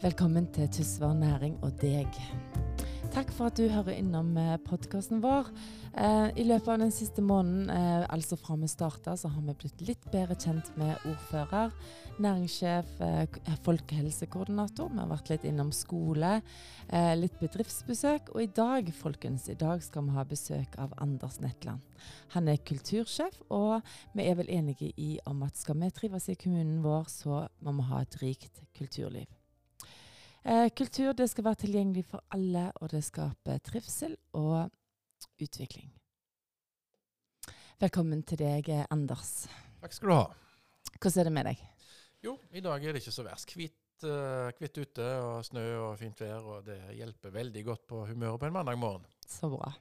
Velkommen til Tysvær næring og deg. Takk for at du hører innom podkasten vår. Eh, I løpet av den siste måneden, eh, altså fra vi starta, så har vi blitt litt bedre kjent med ordfører, næringssjef, eh, folkehelsekoordinator. Vi har vært litt innom skole, eh, litt bedriftsbesøk. Og i dag, folkens, i dag skal vi ha besøk av Anders Netland. Han er kultursjef, og vi er vel enige i om at skal vi trives i kommunen vår, så må vi ha et rikt kulturliv. Eh, kultur det skal være tilgjengelig for alle, og det skaper trivsel og utvikling. Velkommen til deg, Anders. Takk skal du ha. Hvordan er det med deg? Jo, i dag er det ikke så verst. Hvitt, uh, hvitt ute og snø og fint vær, og det hjelper veldig godt på humøret på en mandag morgen. Så bra.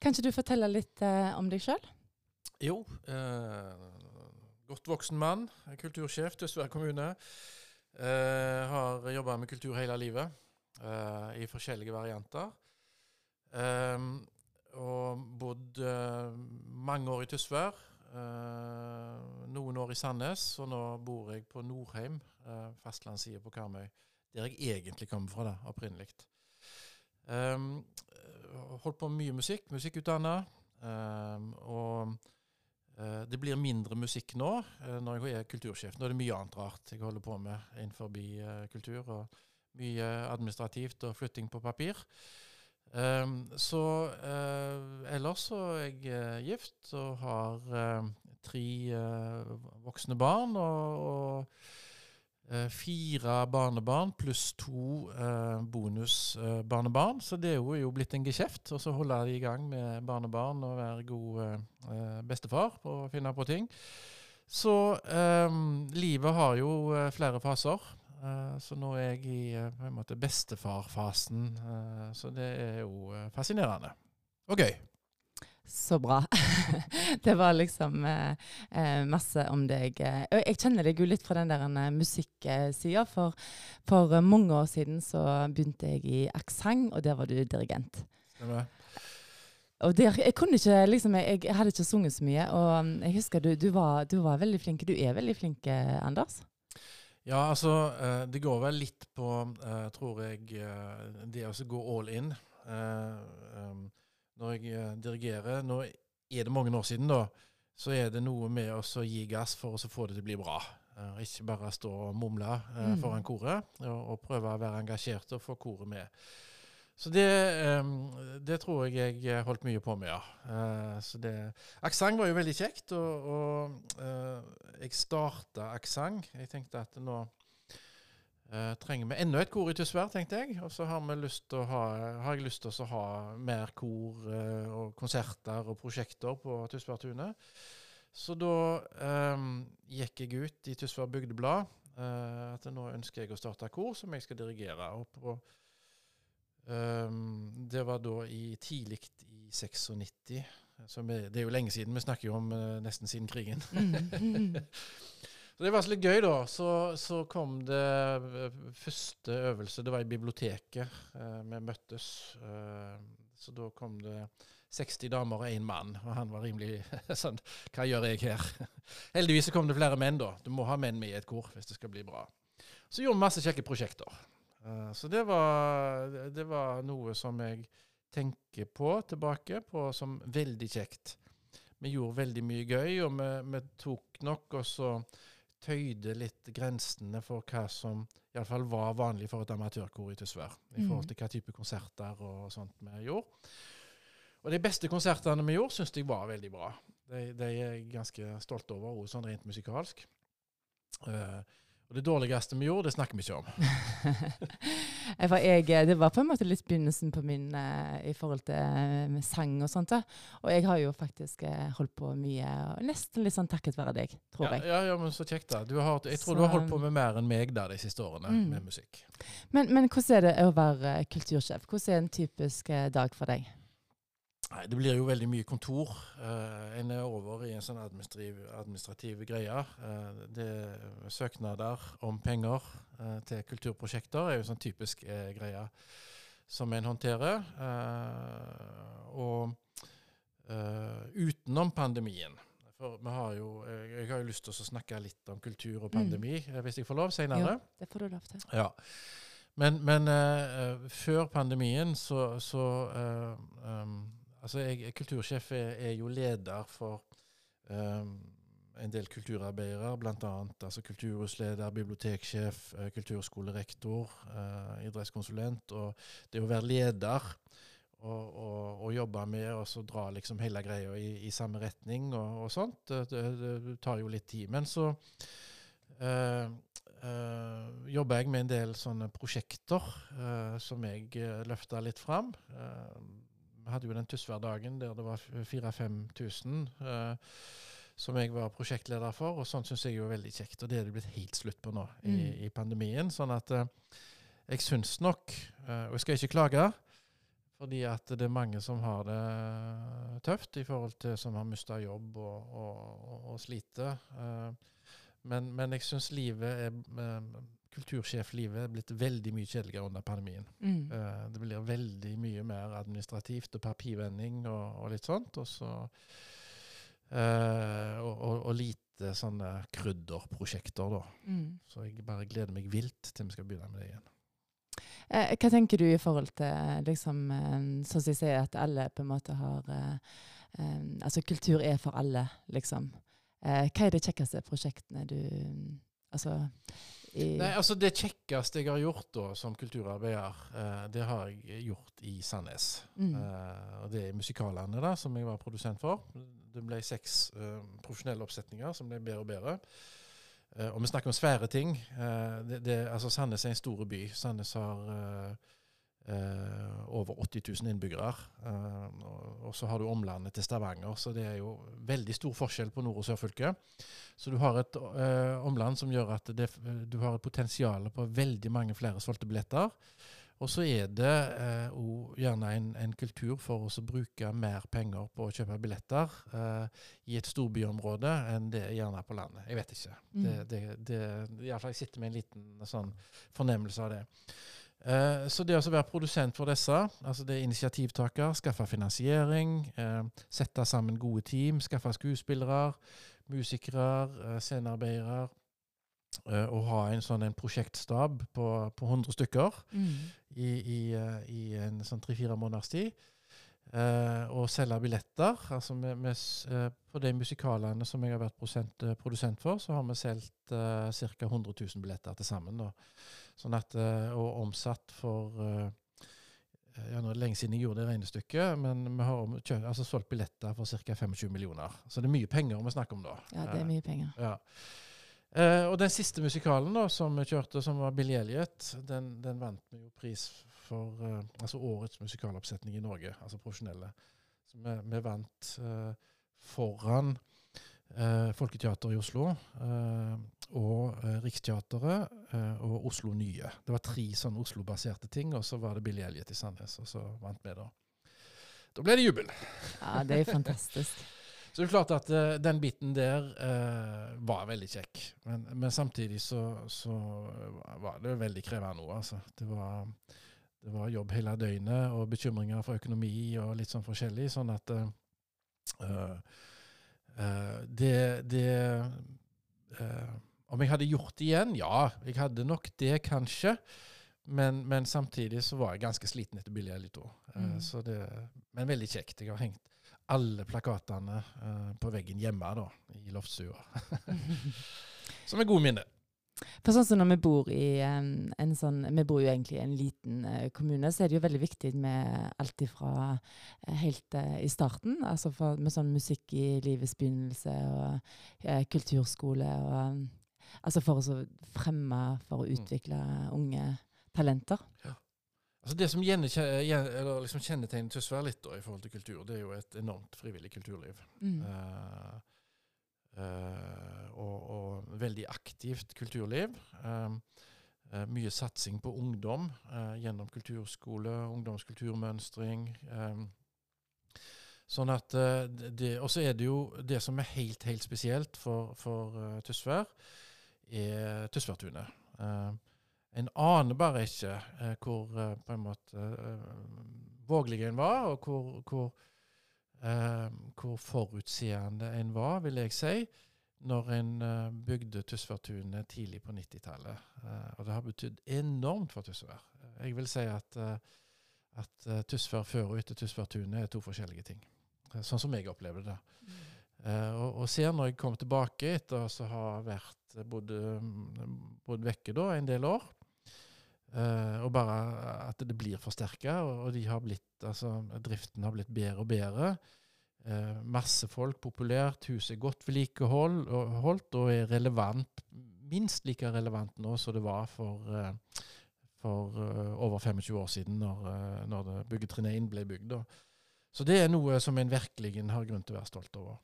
Kan ikke du fortelle litt uh, om deg sjøl? Jo. Uh, godt voksen mann, kultursjef Tysvær kommune. Uh, har jobba med kultur hele livet, uh, i forskjellige varianter. Um, og bodd uh, mange år i Tysvær. noen år i Sandnes, og nå bor jeg på Nordheim, uh, fastlandssida på Karmøy. Der jeg egentlig kommer fra, da, opprinnelig. Um, holdt på med mye musikk, musikkutdanna. Um, og Eh, det blir mindre musikk nå eh, når jeg er kultursjef. Nå er det mye annet rart jeg holder på med innenfor eh, kultur. og Mye administrativt og flytting på papir. Så ellers så er jeg gift og har tre voksne barn. og, og Eh, fire barnebarn pluss to eh, bonusbarnebarn. så det er jo, blitt en geskjeft. Og så holde de i gang med barnebarn og være god eh, bestefar på å finne på ting. Så eh, livet har jo eh, flere faser. Eh, så nå er jeg i på en måte bestefarfasen. så det er jo fascinerende. Og gøy. Så bra. det var liksom eh, eh, masse om deg. Og Jeg kjenner deg jo litt fra den der eh, musikksida. For, for mange år siden så begynte jeg i aksent, og der var du dirigent. Stemmer. Og der, jeg kunne ikke, liksom, jeg, jeg, hadde ikke sunget så mye. Og um, jeg husker du, du, var, du var veldig flink. Du er veldig flink, eh, Anders. Ja, altså det går vel litt på, tror jeg, det å gå all in. Um, når jeg eh, dirigerer Nå er det mange år siden, da. Så er det noe med å gi gass for å få det til å bli bra. Uh, ikke bare stå og mumle uh, mm. foran koret, og, og, prøve å være engasjert og få koret med. Så det, um, det, tror jeg jeg holdt mye på med, ja. Så det Aksent var jo veldig kjekt, og, og jeg starta aksent. Jeg tenkte at nå Uh, trenger vi enda et kor i Tysvær, tenkte jeg. Og så har, har, jeg lyst til å ha mer kor uh, og konserter og prosjekter på Tysværtunet. Så da um, gikk jeg ut i Tysvær Bygdeblad uh, at nå ønsker jeg å starte kor som jeg skal dirigere. Og på, um, det var da i tidlig i 96. Er, det er jo lenge siden. Vi snakker jo om nesten siden krigen. Så det var litt gøy, da. Så, så, kom det eh, første øvelse. Det var i biblioteket eh, vi møttes. Eh, så da kom det 60 damer og én mann, og han var rimelig sånn Hva gjør jeg her? Heldigvis så kom det flere menn, da. Du må ha menn med i et kor hvis det skal bli bra. Så gjorde vi masse kjekke prosjekter. Eh, så det var, det var noe som jeg tenker på tilbake på som veldig kjekt. Vi gjorde veldig mye gøy, og vi, vi tok nok også tøyde litt grensene for hva som iallfall var vanlig for et amatørkor i Tysvær. I mm. forhold til hva type konserter og sånt vi gjorde. Og de beste konsertene vi gjorde, syns jeg var veldig bra. De, de er jeg ganske stolt over, også sånn rent musikalsk. Uh, og det dårligste vi gjorde, det snakker vi ikke om. jeg, det var på en måte litt begynnelsen på min uh, i forhold til uh, sang og sånt. Da. Og jeg har jo faktisk holdt på mye, nesten litt sånn takket være deg, tror ja, jeg. Ja, ja, men så kjekt, da. Har, jeg tror så, du har holdt på med mer enn meg da de siste årene mm. med musikk. Men, men, hvordan er det å være kultursjef? Hvordan er en typisk dag for deg? Nei, Det blir jo veldig mye kontor. Uh, en er over i en sånn administrativ, administrativ greie. Uh, det Søknader om penger uh, til kulturprosjekter er jo sånn typisk greie som en håndterer. og utenom pandemien For vi har jo Jeg har jo lyst til å snakke litt om kultur og pandemi, mm. hvis jeg får lov, senere. Ja, det får du lov til. Ja. Men, men før pandemien så, så um, Altså, jeg, kultursjef er, er, jo leder for um, en del kulturarbeidere, bl.a. Altså kulturhusleder, biblioteksjef, uh, kulturskolerektor, idrettskonsulent. Og det å være leder og, og, og jobbe med og dra liksom hele greia i, i samme retning og, og sånt, det, det, det, tar jo litt tid. Men så uh, uh, jobber jeg med en del sånne prosjekter uh, som jeg uh, løfta litt fram. Vi hadde jo den Tysværdagen der det var 4000-5000 som jeg var prosjektleder for, og sånt syns jeg jo er veldig kjekt. Og det er det blitt helt slutt på nå i, mm. i pandemien. Sånn at jeg syns nok, og jeg skal ikke klage, fordi at det er mange som har det tøft i forhold til som har mista jobb og, og, og sliter. Men, men jeg syns livet er kultursjeflivet blitt veldig mye kjedeligere under pandemien. Mm. det blir veldig mye mer administrativt og papirvending og, og litt sånt. Og, så, og, lite sånne krydderprosjekter, da. Mm. Så jeg bare gleder meg vilt til vi skal begynne med det igjen. Eh, hva tenker du i forhold til liksom, sånn som jeg sier, at alle på en måte har eh, Altså kultur er for alle, liksom. hva er de kjekkeste prosjektene du Altså Nei, altså Det kjekkeste jeg har gjort da som kulturarbeider, eh, det har jeg gjort i Sandnes. Mm. Eh, og Det er musikalene da, som jeg var produsent for. Det ble seks eh, profesjonelle oppsetninger som ble bedre og bedre. Uh, og vi snakker om svære ting. Uh, det, det, altså Sandnes er en stor by. Sandnes har uh, over 80 000 innbyggere. Og, og, så har du omlandet til Stavanger, så det er jo veldig stor forskjell på nord- og sørfylket. Så du har et omland som gjør at det, du har et potensial på veldig mange flere solgte billetter. Og så er det eh, gjerne en, en, kultur for oss å bruke mer penger på å kjøpe billetter eh, i et storbyområde enn det er gjerne på landet. Jeg vet ikke. Mm. Det, det, det, Iallfall jeg sitter med en liten sånn fornemmelse av det. Eh, så det å være produsent for disse, altså det er initiativtaker, skaffe finansiering, eh, sette sammen gode team, skaffe skuespillere, musikere, eh, scenearbeidere å ha en sånn en prosjektstab på, på 100 stykker mm. i, i, i, en sånn tre-fire måneders tid. Uh, og selge billetter. altså med, med, På de musikalene som jeg har vært prosent, produsent for, så har vi solgt eh, ca. 100 000 billetter til sammen. Sånn at, og omsatt for ja, nå er det lenge siden jeg gjorde det regnestykket, men vi har kjøpt, altså solgt billetter for ca. 25 millioner. Så det er mye penger vi snakker om da. Ja, det er mye penger. Ja. Uh, og den siste musikalen da, som vi kjørte, som var Billy Elliot, den, den vant vi jo pris for uh, altså årets musikaloppsetning i Norge, altså profesjonelle. Så vi, vi vant uh, foran Folketeateret i Oslo og Riksteatret og Oslo Nye. Det var tre sånn Oslo-baserte ting, og så var det Billy Elliot i Sandnes, og så vant vi da. Da ble det jubel. Ja, det er fantastisk. Så det er klart at uh, den biten der uh, var veldig kjekk. Men, men samtidig så, så, var det veldig krevende òg, altså. Det var, det var, jobb hele døgnet og bekymringer for økonomi og litt sånn forskjellig. Sånn at uh, det, det Om jeg hadde gjort det igjen? Ja, jeg hadde nok det, kanskje. Men, men samtidig så var jeg ganske sliten etter Billy Elito. Mm. men veldig kjekt. Jeg har hengt alle plakatene uh, på veggen hjemme da, i loftstua. Som er gode minner. For sånn som når vi bor i en, en sånn Vi bor jo egentlig i en liten uh, kommune, så er det jo veldig viktig med alt ifra uh, helt uh, i starten, altså for, med sånn musikk i livets begynnelse og kulturskole og Altså for å fremme, for å mm. utvikle unge talenter. Ja. Altså Det som liksom kjennetegner Tysvær litt da, i forhold til kultur, det er jo et enormt frivillig kulturliv. Mm. Uh, og, og, veldig aktivt kulturliv. Uh, mye satsing på ungdom gjennom kulturskole, ungdomskulturmønstring. sånn at det, Og så er det jo det som er helt, helt spesielt for, for Tysvær, er Tysværtunet. Uh, en aner bare ikke eh, hvor eh, på en måte eh, vågelig en var, og hvor, hvor, eh, hvor, forutseende en var, vil jeg si. når en uh, bygde Tysværtunet tidlig på 90-tallet. Eh, og det har betydd enormt for Tysvær. Jeg vil si at, uh, at uh, Tysvær før og etter Tysværtunet er to forskjellige ting. sånn som jeg opplevde det. Mm. og, og ser når jeg kommer tilbake etter å ha vært bodd, bodd vekke da, en del år, og bare at det blir forsterka, og, de har blitt, altså, driften har blitt bedre og bedre. Uh, masse folk, populært. Huset er godt vedlikeholdt og, og er relevant, minst like relevant nå som det var for, uh, for uh, over 25 år siden, når, uh, når byggetrinn 1 ble bygd. Så det er noe som en virkelig har grunn til å være stolt over.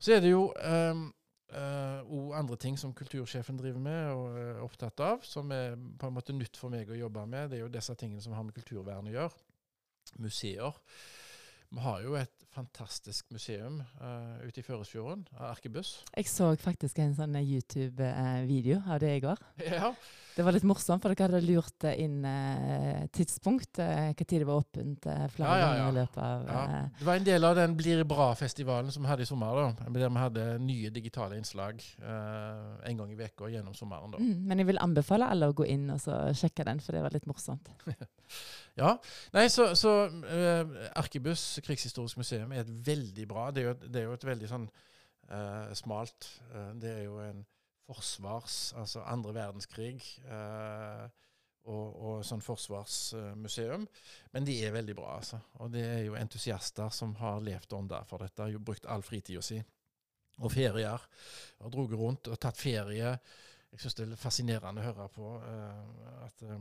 Så er det jo um, uh, andre ting som kultursjefen driver med og er opptatt av, som er på en måte nytt for meg å jobbe med. Det er jo disse tingene som har med kulturvern å gjøre. Museer. Vi har jo et fantastisk museum uh, ute i Føresfjorden, Arkebuss. Jeg så faktisk en sånn YouTube-video av det i går. Ja. Det var litt morsomt, for dere hadde lurt inn eh, tidspunkt, Når eh, det var åpent eh, flere ja, ja, ja. i løpet av ja. Det var en del av den Blir bra-festivalen som vi hadde i sommer, da, der vi hadde nye digitale innslag en gang i uka gjennom sommeren. da. Mm, men jeg vil anbefale alle å gå inn og sjekke den, for det var litt morsomt. ja. Nei, så, så Arkebuss krigshistorisk museum er et veldig bra Det er jo, det er jo et veldig sånn smalt Det er jo en forsvars, altså andre verdenskrig eh, og, og, sånn forsvarsmuseum. Men de er veldig bra, altså. Og det er jo entusiaster som har levd ånda for dette. Har jo brukt all fritida si. Og ferier. Og dratt rundt og tatt ferie. Jeg syns det er fascinerende å høre på eh, at uh,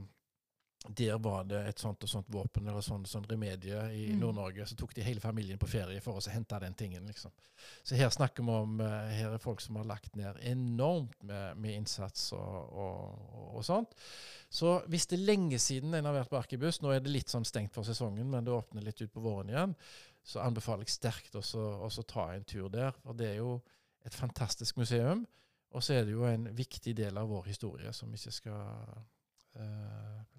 der var det et sånt og sånt våpen eller sånn, sånn remedie i mm. Nord-Norge. Så tok de hele familien på ferie for å hente den tingen. liksom. Så her snakker vi om uh, her er folk som har lagt ned enormt med, med innsats og, og, og, sånt. Så hvis det er lenge siden en har vært på Arkebuss, nå er det litt sånn stengt for sesongen, men det åpner litt ut på våren igjen, så anbefaler jeg sterkt å ta en tur der. For det er jo et fantastisk museum. Og så er det jo en viktig del av vår historie som vi ikke skal eh,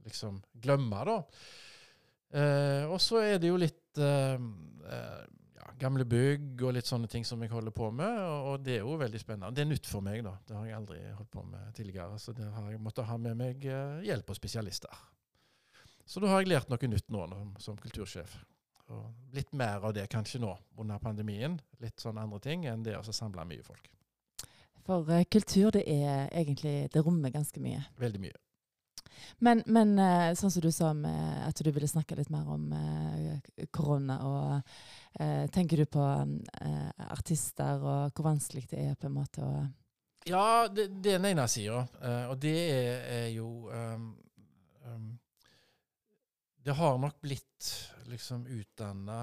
liksom glemme, da. Eh, og så er det jo litt eh, eh, ja, gamle bygg og litt sånne ting som jeg holder på med, og, det er jo veldig spennende. Det er nytt for meg, da. Det har jeg aldri holdt på med tidligere. Så det har jeg måttet ha med meg eh, hjelp og spesialister. Så da har jeg lært noe nytt nå som kultursjef. Og litt mer av det kanskje nå under pandemien. Litt sånn andre ting enn det å samle mye folk. For uh, kultur, det er egentlig Det rommer ganske mye. Veldig mye. Men, men eh, sånn som du sa med at du ville snakke litt mer om eh, korona, og eh, tenker du på eh, artister og hvor vanskelig det er på en måte å Ja, det, det er den ene sida, og det er, er jo um, um, Det har nok blitt liksom utdanna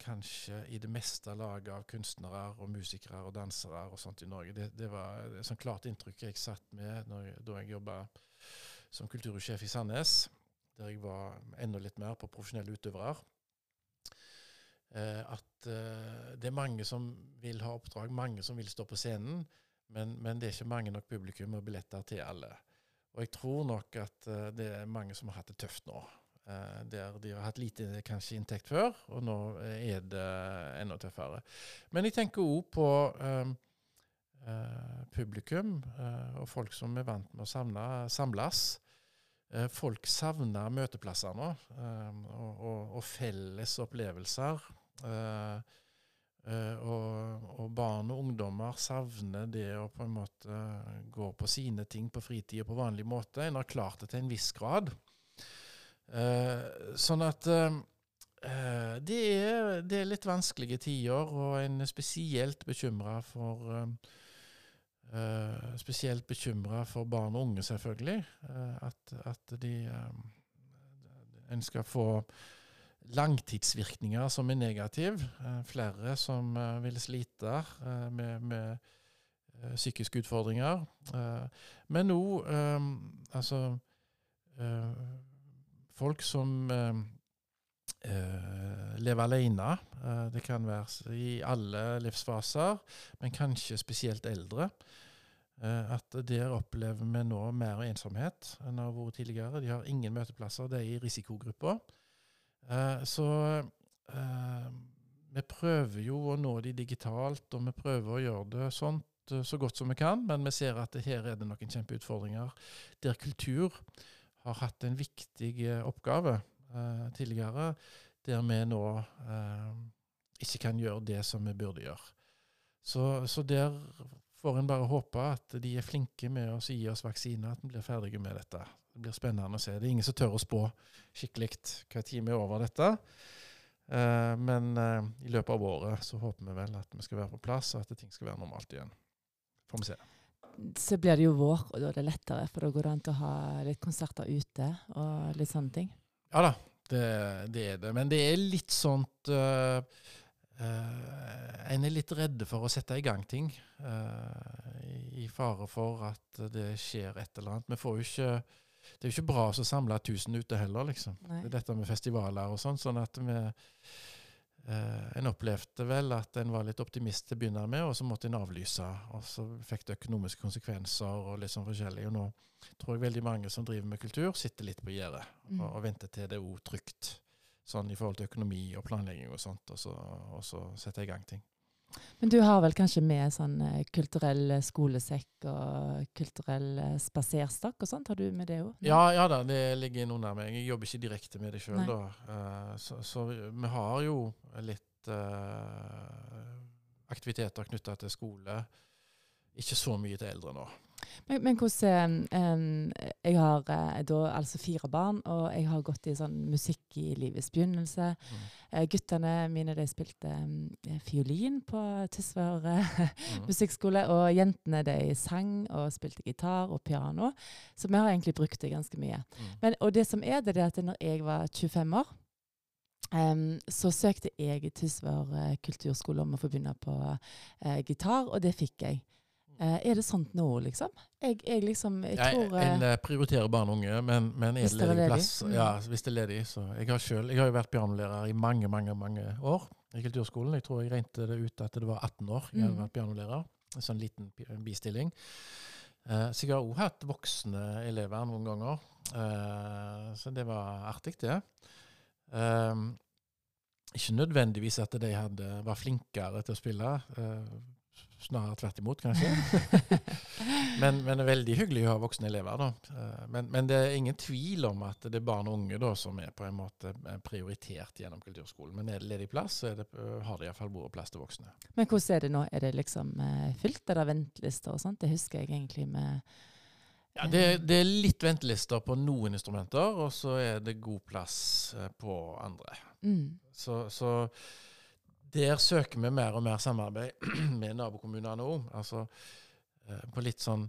kanskje i det meste laget av kunstnere og musikere og dansere og sånt i Norge. Det, det var et sånn klart inntrykk jeg satt med når, da jeg jobba som kultursjef i Sandnes, der jeg var enda litt mer på profesjonelle utøvere. Eh, at eh, det er mange som vil ha oppdrag, mange som vil stå på scenen, men, men det er ikke mange nok publikum og billetter til alle. Og jeg tror nok at eh, det er mange som har hatt det tøft nå. Der de har hatt lite kanskje inntekt før, og nå er det enda tøffere. Men jeg tenker òg på Eh, publikum eh, og folk som er vant med å samle, samles. Eh, folk savner møteplasser nå, og, og, og, felles opplevelser. Og, og, barn og ungdommer savner det å på en måte gå på sine ting på fritid og på vanlig måte. En har klart det til en viss grad. sånn at det er, det er litt vanskelige tider, og en er spesielt bekymra for Uh, spesielt bekymra for barn og unge, selvfølgelig. Uh, at, at, de um, En skal få langtidsvirkninger som er negative. Uh, flere som vil slite med, med psykiske utfordringer. men nå um, altså Folk som lever alene. det kan være i alle livsfaser, men kanskje spesielt eldre. Eh, at der opplever vi nå mer ensomhet enn det har vært tidligere. De har ingen møteplasser, de er i risikogruppa. Eh, så eh, vi prøver jo å nå de digitalt, og vi prøver å gjøre det sånt eh, så godt som vi kan, men vi ser at her er det noen kjempeutfordringer der kultur har hatt en viktig eh, oppgave eh, tidligere, der vi nå eh, ikke kan gjøre det som vi burde gjøre. Så, så der får en bare håpe at de er flinke med å gi oss vaksiner, at vi blir ferdige med dette. Det blir spennende å se. Det er ingen som tør å spå skikkelig hva tid vi er over dette. Eh, men eh, i løpet av året så håper vi vel at vi skal være på plass, og at ting skal være normalt igjen. Får vi se. Så blir det jo vår, og da er det lettere, for da går det an til å ha litt konserter ute og litt sånne ting. Ja da, det, det er det. Men det er litt sånt uh, uh, En er litt redde for å sette i gang ting. Uh, I fare for at det skjer et eller annet. Vi får jo ikke det er jo ikke bra å samle 1000 ute heller, liksom. Nei. Det dette med festivaler og sånn. Sånn at vi eh, En opplevde vel at en var litt optimist til å begynne med, og så måtte en avlyse. Og så fikk det økonomiske konsekvenser og litt sånn forskjellig. Og nå tror jeg veldig mange som driver med kultur, sitter litt på gjerdet Mm. og, og venter til det er trygt. Sånn i forhold til økonomi og planlegging og sånt, og så, og så sette i gang ting. Men du har vel kanskje med sånn eh, kulturell eh, skolesekk og kulturell spaserstakk spaserstokk og sånt? Har du med det òg? Ja, ja da, det ligger innunder meg. Jeg jobber ikke direkte med det sjøl, da. Uh, så, så vi har jo litt uh, aktiviteter knytta til skole. Ikke så mye til eldre nå. Men, men hvordan um, Jeg har eh, da altså fire barn, og jeg har gått i sånn musikk i livets begynnelse. Mm. Uh, guttene mine de spilte um, fiolin på Tysvær uh, Mm. musikkskole, og jentene de sang og spilte gitar og piano. Så vi har egentlig brukt det ganske mye. Mm. Men, og det som er det, det er at når jeg var 25 år, Um, så søkte jeg Tysvær uh, kulturskole om å få begynne på uh, gitar, og det fikk jeg. Eh, er det sånt nå, liksom? Jeg, jeg liksom Jeg Jeg, tror eh, eh, prioriterer barn og unge, men, men er det ledig ledig. plass Mm. Ja, hvis det er ledig. Så jeg har, selv, jeg har jo vært pianolærer i mange, mange mange år i kulturskolen. Jeg tror jeg regnet det ut at det var 18 år jeg hadde Mm. vært pianolærer. En sånn liten bistilling. Så jeg har òg hatt voksne elever noen ganger. Så det var artig, det. Ikke nødvendigvis at de hadde, var flinkere til å spille. Snarere tvert imot, kanskje. men, men det er veldig hyggelig å ha voksne elever. da. Eh, Men, men det er ingen tvil om at det er barn og unge da, som er på en måte eh, prioritert gjennom kulturskolen. Men er det ledig plass, så det, eh, har det iallfall vært plass til voksne. Men hvordan er det nå? Er det liksom fylt? Er det ventelister og sånt? Det husker jeg egentlig med Ja, det, det er litt ventelister på noen instrumenter, og så er det god plass på andre. mm, Så, så der søker vi mer og mer samarbeid med nabokommunene òg. Altså eh, på litt sånn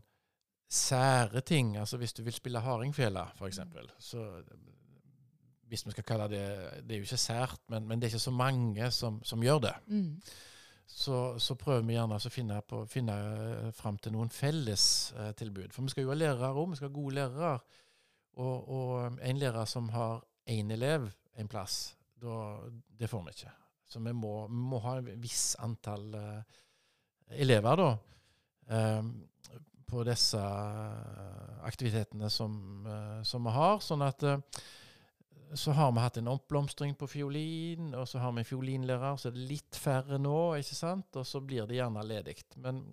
sære ting. Altså hvis du vil spille hardingfela, f.eks. Så eh, hvis vi skal kalle det Det er jo ikke sært, men, men det er ikke så mange som, som gjør det. mm, Så, så prøver vi gjerne å finne, på, finne eh, fram til noen felles eh. For vi skal jo ha lærere òg. Vi skal ha gode lærere. Og, og en lærer som har én elev en plass, da, det får vi ikke. Så vi må, vi må ha et visst antall uh, elever da, uh, på disse aktivitetene som, eh, som vi har. Sånn at så har vi hatt en oppblomstring på fiolin, og så har vi en fiolinlærer, så er det litt færre nå, ikke sant? Og så blir det gjerne ledig. Men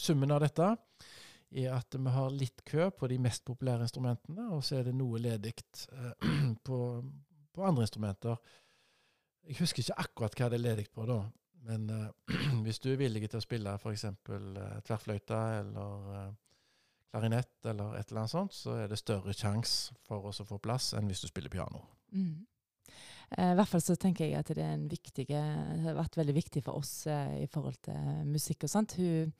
summen av dette er at vi har litt kø på de mest populære instrumentene, og så er det noe ledig på, på andre instrumenter. Jeg husker ikke akkurat hva det er ledig på da, men uh, hvis du er villig til å spille f.eks. Uh, tverrfløyte eller uh, klarinett eller et eller annet sånt, så er det større sjanse for oss å få plass enn hvis du spiller piano. mm. Eh, I hvert fall så tenker jeg at det er en viktig, det har vært veldig viktig for oss eh, i forhold til musikk og sånt. Hun,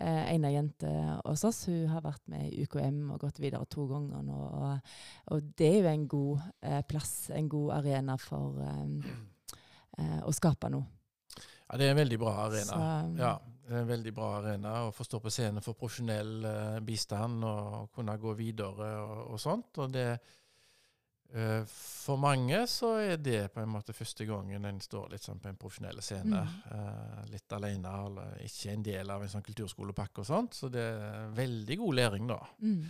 eh, en av jentene hos oss hun har vært med i UKM og gått videre to ganger nå. Og, og det er jo en god eh, plass, en god arena for eh, eh, å skape noe. Ja, det er en veldig bra arena. Så, Ja, det er en veldig bra arena å få stå på scenen for profesjonell eh, bistand og kunne gå videre og, og sånt. Og det eh, For mange så er det på en måte første gangen en står litt sånn på en profesjonell scene. eh, litt alene, eller ikke en del av en sånn kulturskolepakke og sånt. Så det er veldig god læring, da. Mm.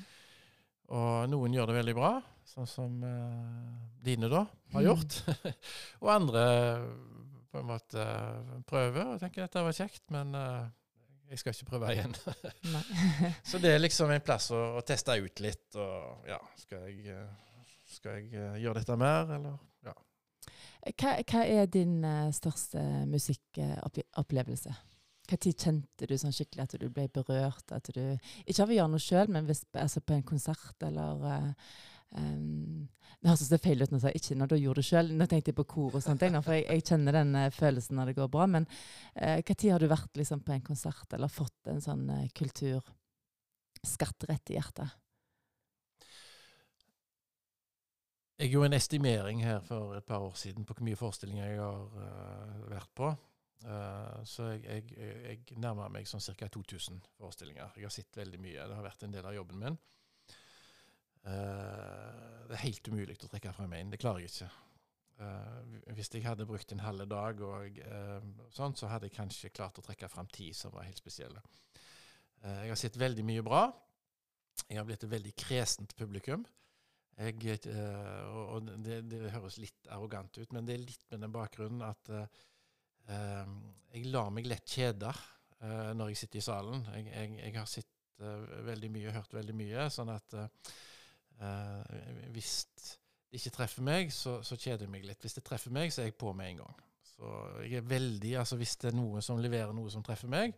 Og noen gjør det veldig bra, sånn som eh, dine da har Mm. gjort. og andre på en måte prøver og tenker dette var kjekt, men eh, jeg skal ikke prøve igjen. Så det er liksom en plass å, å teste ut litt. Og ja, skal jeg, skal jeg eh, gjøre dette mer, eller? Ja. Hva, hva er din største musikkopplevelse? Når kjente du sånn skikkelig at du ble berørt? At du, ikke av å gjøre noe sjøl, men hvis, altså på en konsert eller eh, Um, det høres så feil ut når jeg ikke når du gjorde det sjøl. Nå tenkte jeg på kor og sånt, for jeg, jeg kjenner den uh, følelsen når det går bra. Men uh, tid har du vært liksom, på en konsert eller fått en sånn uh, kulturskatt rett i hjertet? Jeg gjorde en estimering her for et par år siden på hvor mye forestillinger jeg har uh, vært på. Uh, så jeg, jeg, jeg nærmer meg sånn ca. 2000 forestillinger. Jeg har sett veldig mye. Det har vært en del av jobben min. Uh, det er helt umulig å trekke frem én. Det klarer jeg ikke. Uh, hvis jeg hadde brukt en halv dag, og, uh, sånn, så hadde jeg kanskje klart å trekke frem ti som var helt spesielle. jeg har sett veldig mye bra. Jeg har blitt et veldig kresent publikum. Jeg, og det, det, høres litt arrogant ut, men det er litt med den bakgrunnen at jeg lar meg lett kjede når jeg sitter i salen. Jeg, jeg, jeg har sett veldig mye, hørt veldig mye. sånn at Uh, hvis det ikke treffer meg, så, så, kjeder jeg meg litt. Hvis det treffer meg, så er jeg på med en gang. Så jeg er veldig, altså Hvis det er noe som leverer noe som treffer meg,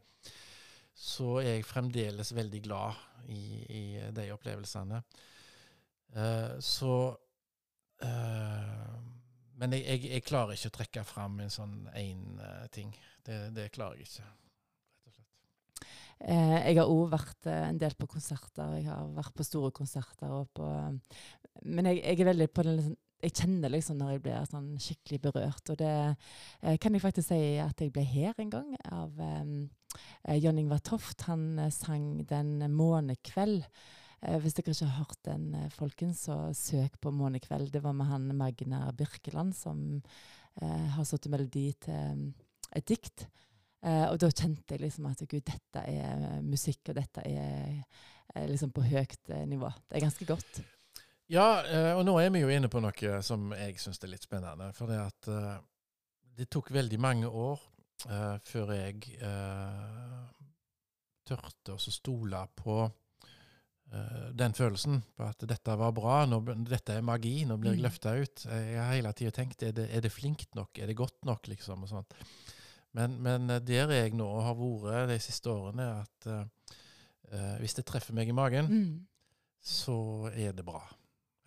så er jeg fremdeles veldig glad i, i de opplevelsene. Eh, så eh, Men jeg, jeg, jeg, klarer ikke å trekke fram en sånn én ting. Det, det klarer jeg ikke. Eh, jeg har òg vært eh, en del på konserter. Jeg har vært på store konserter. På, men jeg, jeg, er veldig på den liksom, jeg kjenner liksom når jeg blir sånn skikkelig berørt. Og det eh, kan jeg faktisk si at jeg ble her en gang av eh, John Ingvar Toft. Han eh, sang 'Den månekveld'. Eh, hvis dere ikke har hørt den, folkens, så søk på 'Månekveld'. Det var med han Magnar Birkeland som har satt melodi til et dikt. Uh, og da kjente jeg liksom at gud, dette er musikk, og dette er, er liksom på høyt uh, nivå. Det er ganske godt. Ja, uh, og nå er vi jo inne på noe som jeg syns er litt spennende. For det at det tok veldig mange år før jeg tørte å stole på den følelsen på at dette var bra, nå, dette er magi, nå blir jeg mm. løfta ut. Jeg har hele tida tenkt er det, er det flinkt nok, er det godt nok, liksom. og sånt. Men, men, eh, der jeg nå har vært de siste årene, at uh, hvis det treffer meg i magen, mm. så er det bra.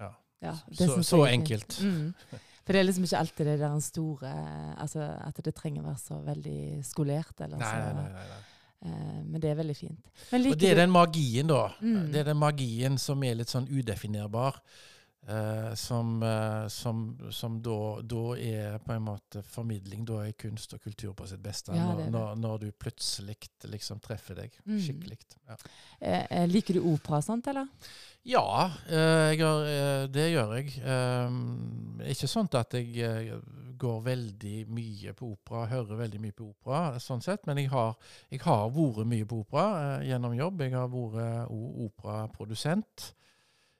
Ja. ja det så, så enkelt. Mm. For det er liksom ikke alltid det der store altså At det trenger å være så veldig skolert. Eller nei, så, nei, nei, nei. Uh, men det er veldig fint. og det er den magien, da. Mm. Det er den magien som er litt sånn udefinerbar. Uh, som, uh, som, som da, da, er på en måte formidling. Da er kunst og kultur på sitt beste. Ja, når, når, når, du plutselig liksom treffer deg mm. skikkelig. Ja. Eh, liker du opera og sånt, eller? Ja, har, det gjør jeg. ikke sånn at jeg går veldig mye på opera, hører veldig mye på opera, sånn sett, men jeg har, jeg har vært mye på opera gjennom jobb. Jeg har vært operaprodusent.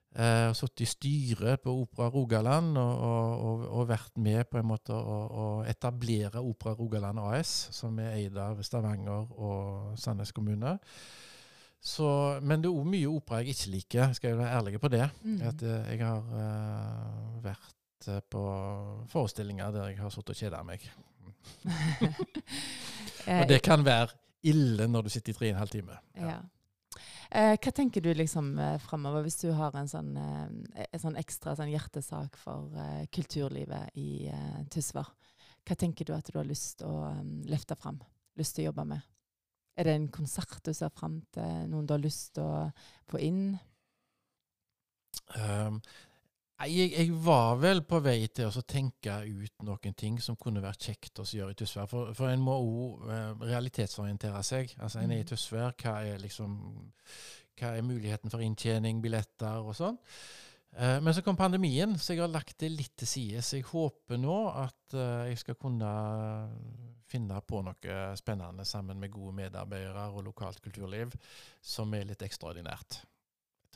Uh, Sittet i styret på Opera Rogaland og, og, og, vært med på en måte å, å etablere Opera Rogaland AS, som er eid av Stavanger og Sandnes kommune. Så, men det er òg mye opera jeg ikke liker, skal jeg være ærlig på det. Mm. At uh, jeg har uh, vært på forestillinger der jeg har sittet og kjeda meg. og det kan være ille når du sitter i tre og en halv time. Ja. ja. Eh, hva tenker du liksom eh, framover, hvis du har en sånn, eh, en sånn ekstra sånn hjertesak for eh, kulturlivet i eh, Tysvær? Hva tenker du at du har lyst til å um, løfte fram, lyst til å jobbe med? Er det en konsert du ser fram til, noen du har lyst til å få inn? Um, jeg, jeg, var vel på vei til å tenke ut noen ting som kunne vært kjekt å gjøre i Tysvær. For, for en må òg uh, realitetsorientere seg. Altså En er i mm. Tysvær. Hva er liksom hva er muligheten for inntjening, billetter og sånn? Uh, men så kom pandemien, så jeg har lagt det litt til side. Så jeg håper nå at uh, jeg skal kunne finne på noe spennende sammen med gode medarbeidere og lokalt kulturliv som er litt ekstraordinært.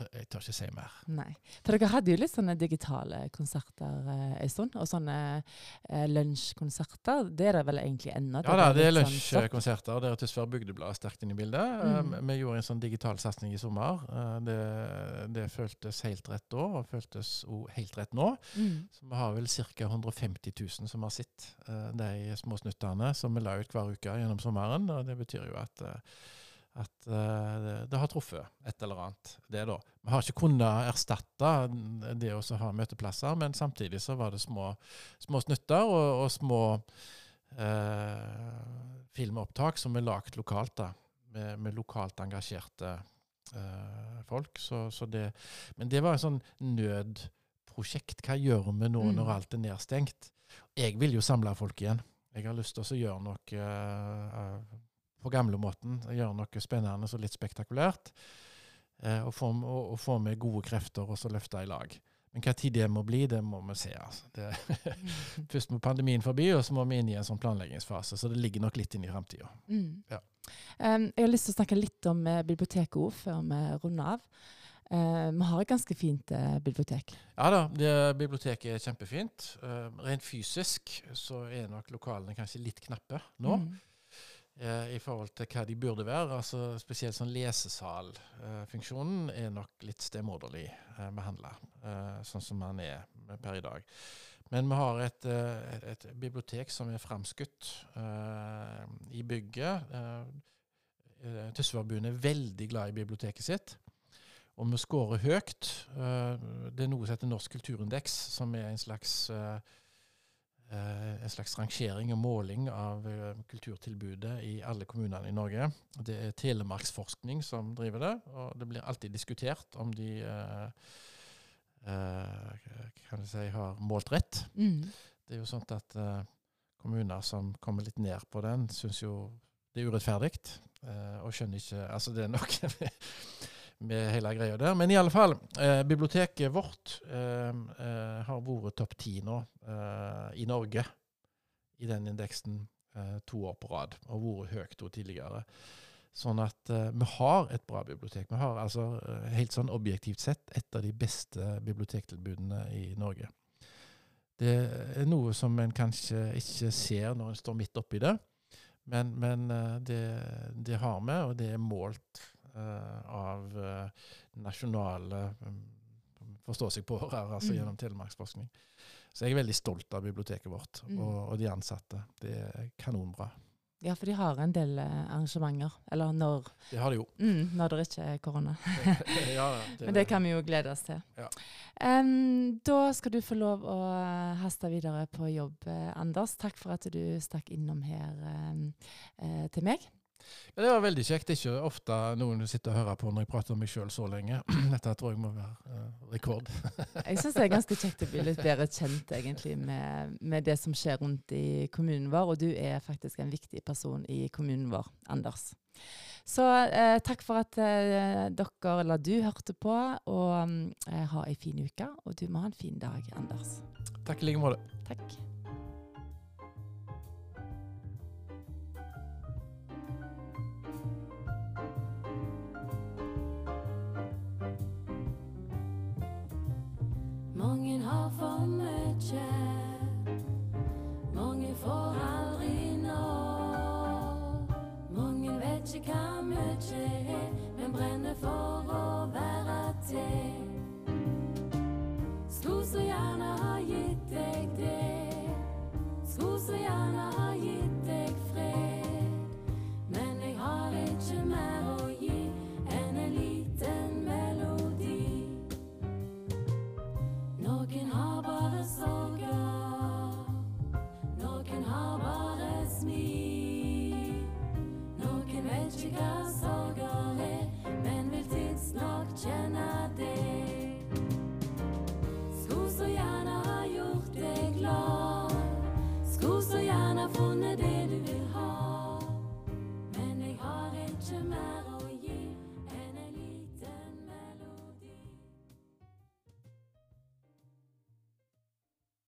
Jeg tør ikke si mer. Nei. For dere hadde jo litt sånne digitale konserter eh, en stund, og sånne eh, lunsjkonserter. Det er det vel egentlig ennå? Ja da, det er lunsjkonserter, sånn lunsjkonserter. Der er Tysvær Bygdeblad sterkt inn i bildet. Eh, Mm. Vi gjorde en sånn digital satsing i sommer. Eh, Det, det føltes helt rett da, og føltes òg helt rett nå. Mm. Så vi har vel ca. 150 000 som har sett eh, de små snuttene som vi la ut hver uke gjennom sommeren. Og det betyr jo at, eh, at uh, det, har truffet et eller annet, det da. Vi har ikke kunnet erstatte det å ha møteplasser, men samtidig så var det små, små snutter og, og små uh, filmopptak som er lagd lokalt, da, med, med lokalt engasjerte uh, folk. Så, så det, men det var en sånn nødprosjekt. Hva gjør vi nå Mm. når alt er nedstengt? Jeg vil jo samle folk igjen. Jeg har lyst til å gjøre noe på gamlemåten. Gjøre noe spennende og litt spektakulært. eh, og, få, og, og få med gode krefter og så løfte i lag. Men hva tid det må bli, det må vi se. Altså. Det, først må pandemien forbi, og så må vi inn i en sånn planleggingsfase. Så det ligger nok litt inn i framtida. Mm. Ja. Um, jeg har lyst til å snakke litt om uh, biblioteket òg, før vi runder av. Eh, vi har et ganske fint uh, bibliotek. Ja da, det, biblioteket er kjempefint. Uh, rent fysisk så er nok lokalene kanskje litt knappe nå. Mm. Eh, i forhold til hva de burde være. Altså, spesielt sånn lesesalfunksjonen er nok litt stemoderlig eh, behandla, eh, sånn som den er per i dag. Men vi har et, et, bibliotek som er framskutt i bygget. Tysværbuen er veldig glad i biblioteket sitt. Og vi scorer høyt. Det er noe som heter Norsk kulturindeks, som er en slags eh, en slags rangering og måling av eh, kulturtilbudet i alle kommunene i Norge. Det er Telemarksforskning som driver det, og det blir alltid diskutert om de eh, eh, kan du si, har målt rett. Mm. Det er jo sånn at eh, kommuner som kommer litt ned på den, syns jo det er urettferdig, eh, og skjønner ikke Altså, det er noe med, hele greia der. Men i alle fall, eh, biblioteket vårt eh, eh, har vært topp ti nå eh, i Norge i den indeksen eh, to år på rad, og vært høyt tidligere. Sånn at vi har et bra bibliotek. Vi har altså helt sånn objektivt sett et av de beste bibliotektilbudene i Norge. Det er noe som en kanskje ikke ser når en står midt oppi det, men, men det, det har vi, og det er målt av eh, nasjonale um, forstå-seg-på-ere, altså Mm. gjennom Telemarksforskning. Så jeg er veldig stolt av biblioteket vårt Mm. og, og de ansatte. Det er kanonbra. Ja, for de har en del eh, arrangementer. Eller når, Det har de jo. mm, når det ikke er korona. ja, Men det kan vi jo glede oss til. Ja. Um, da skal du få lov å eh, haste videre på jobb, eh, Anders. Takk for at du stakk innom her um, uh, til meg. Ja, det var veldig kjekt. Det er ikke ofte noen sitter og hører på når jeg prater om meg sjøl så lenge. Dette tror jeg må være uh, rekord. Jeg syns det er ganske kjekt å bli litt bedre kjent egentlig med, med det som skjer rundt i kommunen vår, og du er faktisk en viktig person i kommunen vår, Anders. Så eh, takk for at eh, dere, eller du, hørte på, og eh, ha ei fin uke. Og du må ha en fin dag, Anders. Takk i like måte. Takk. Har for mye. mange får aldri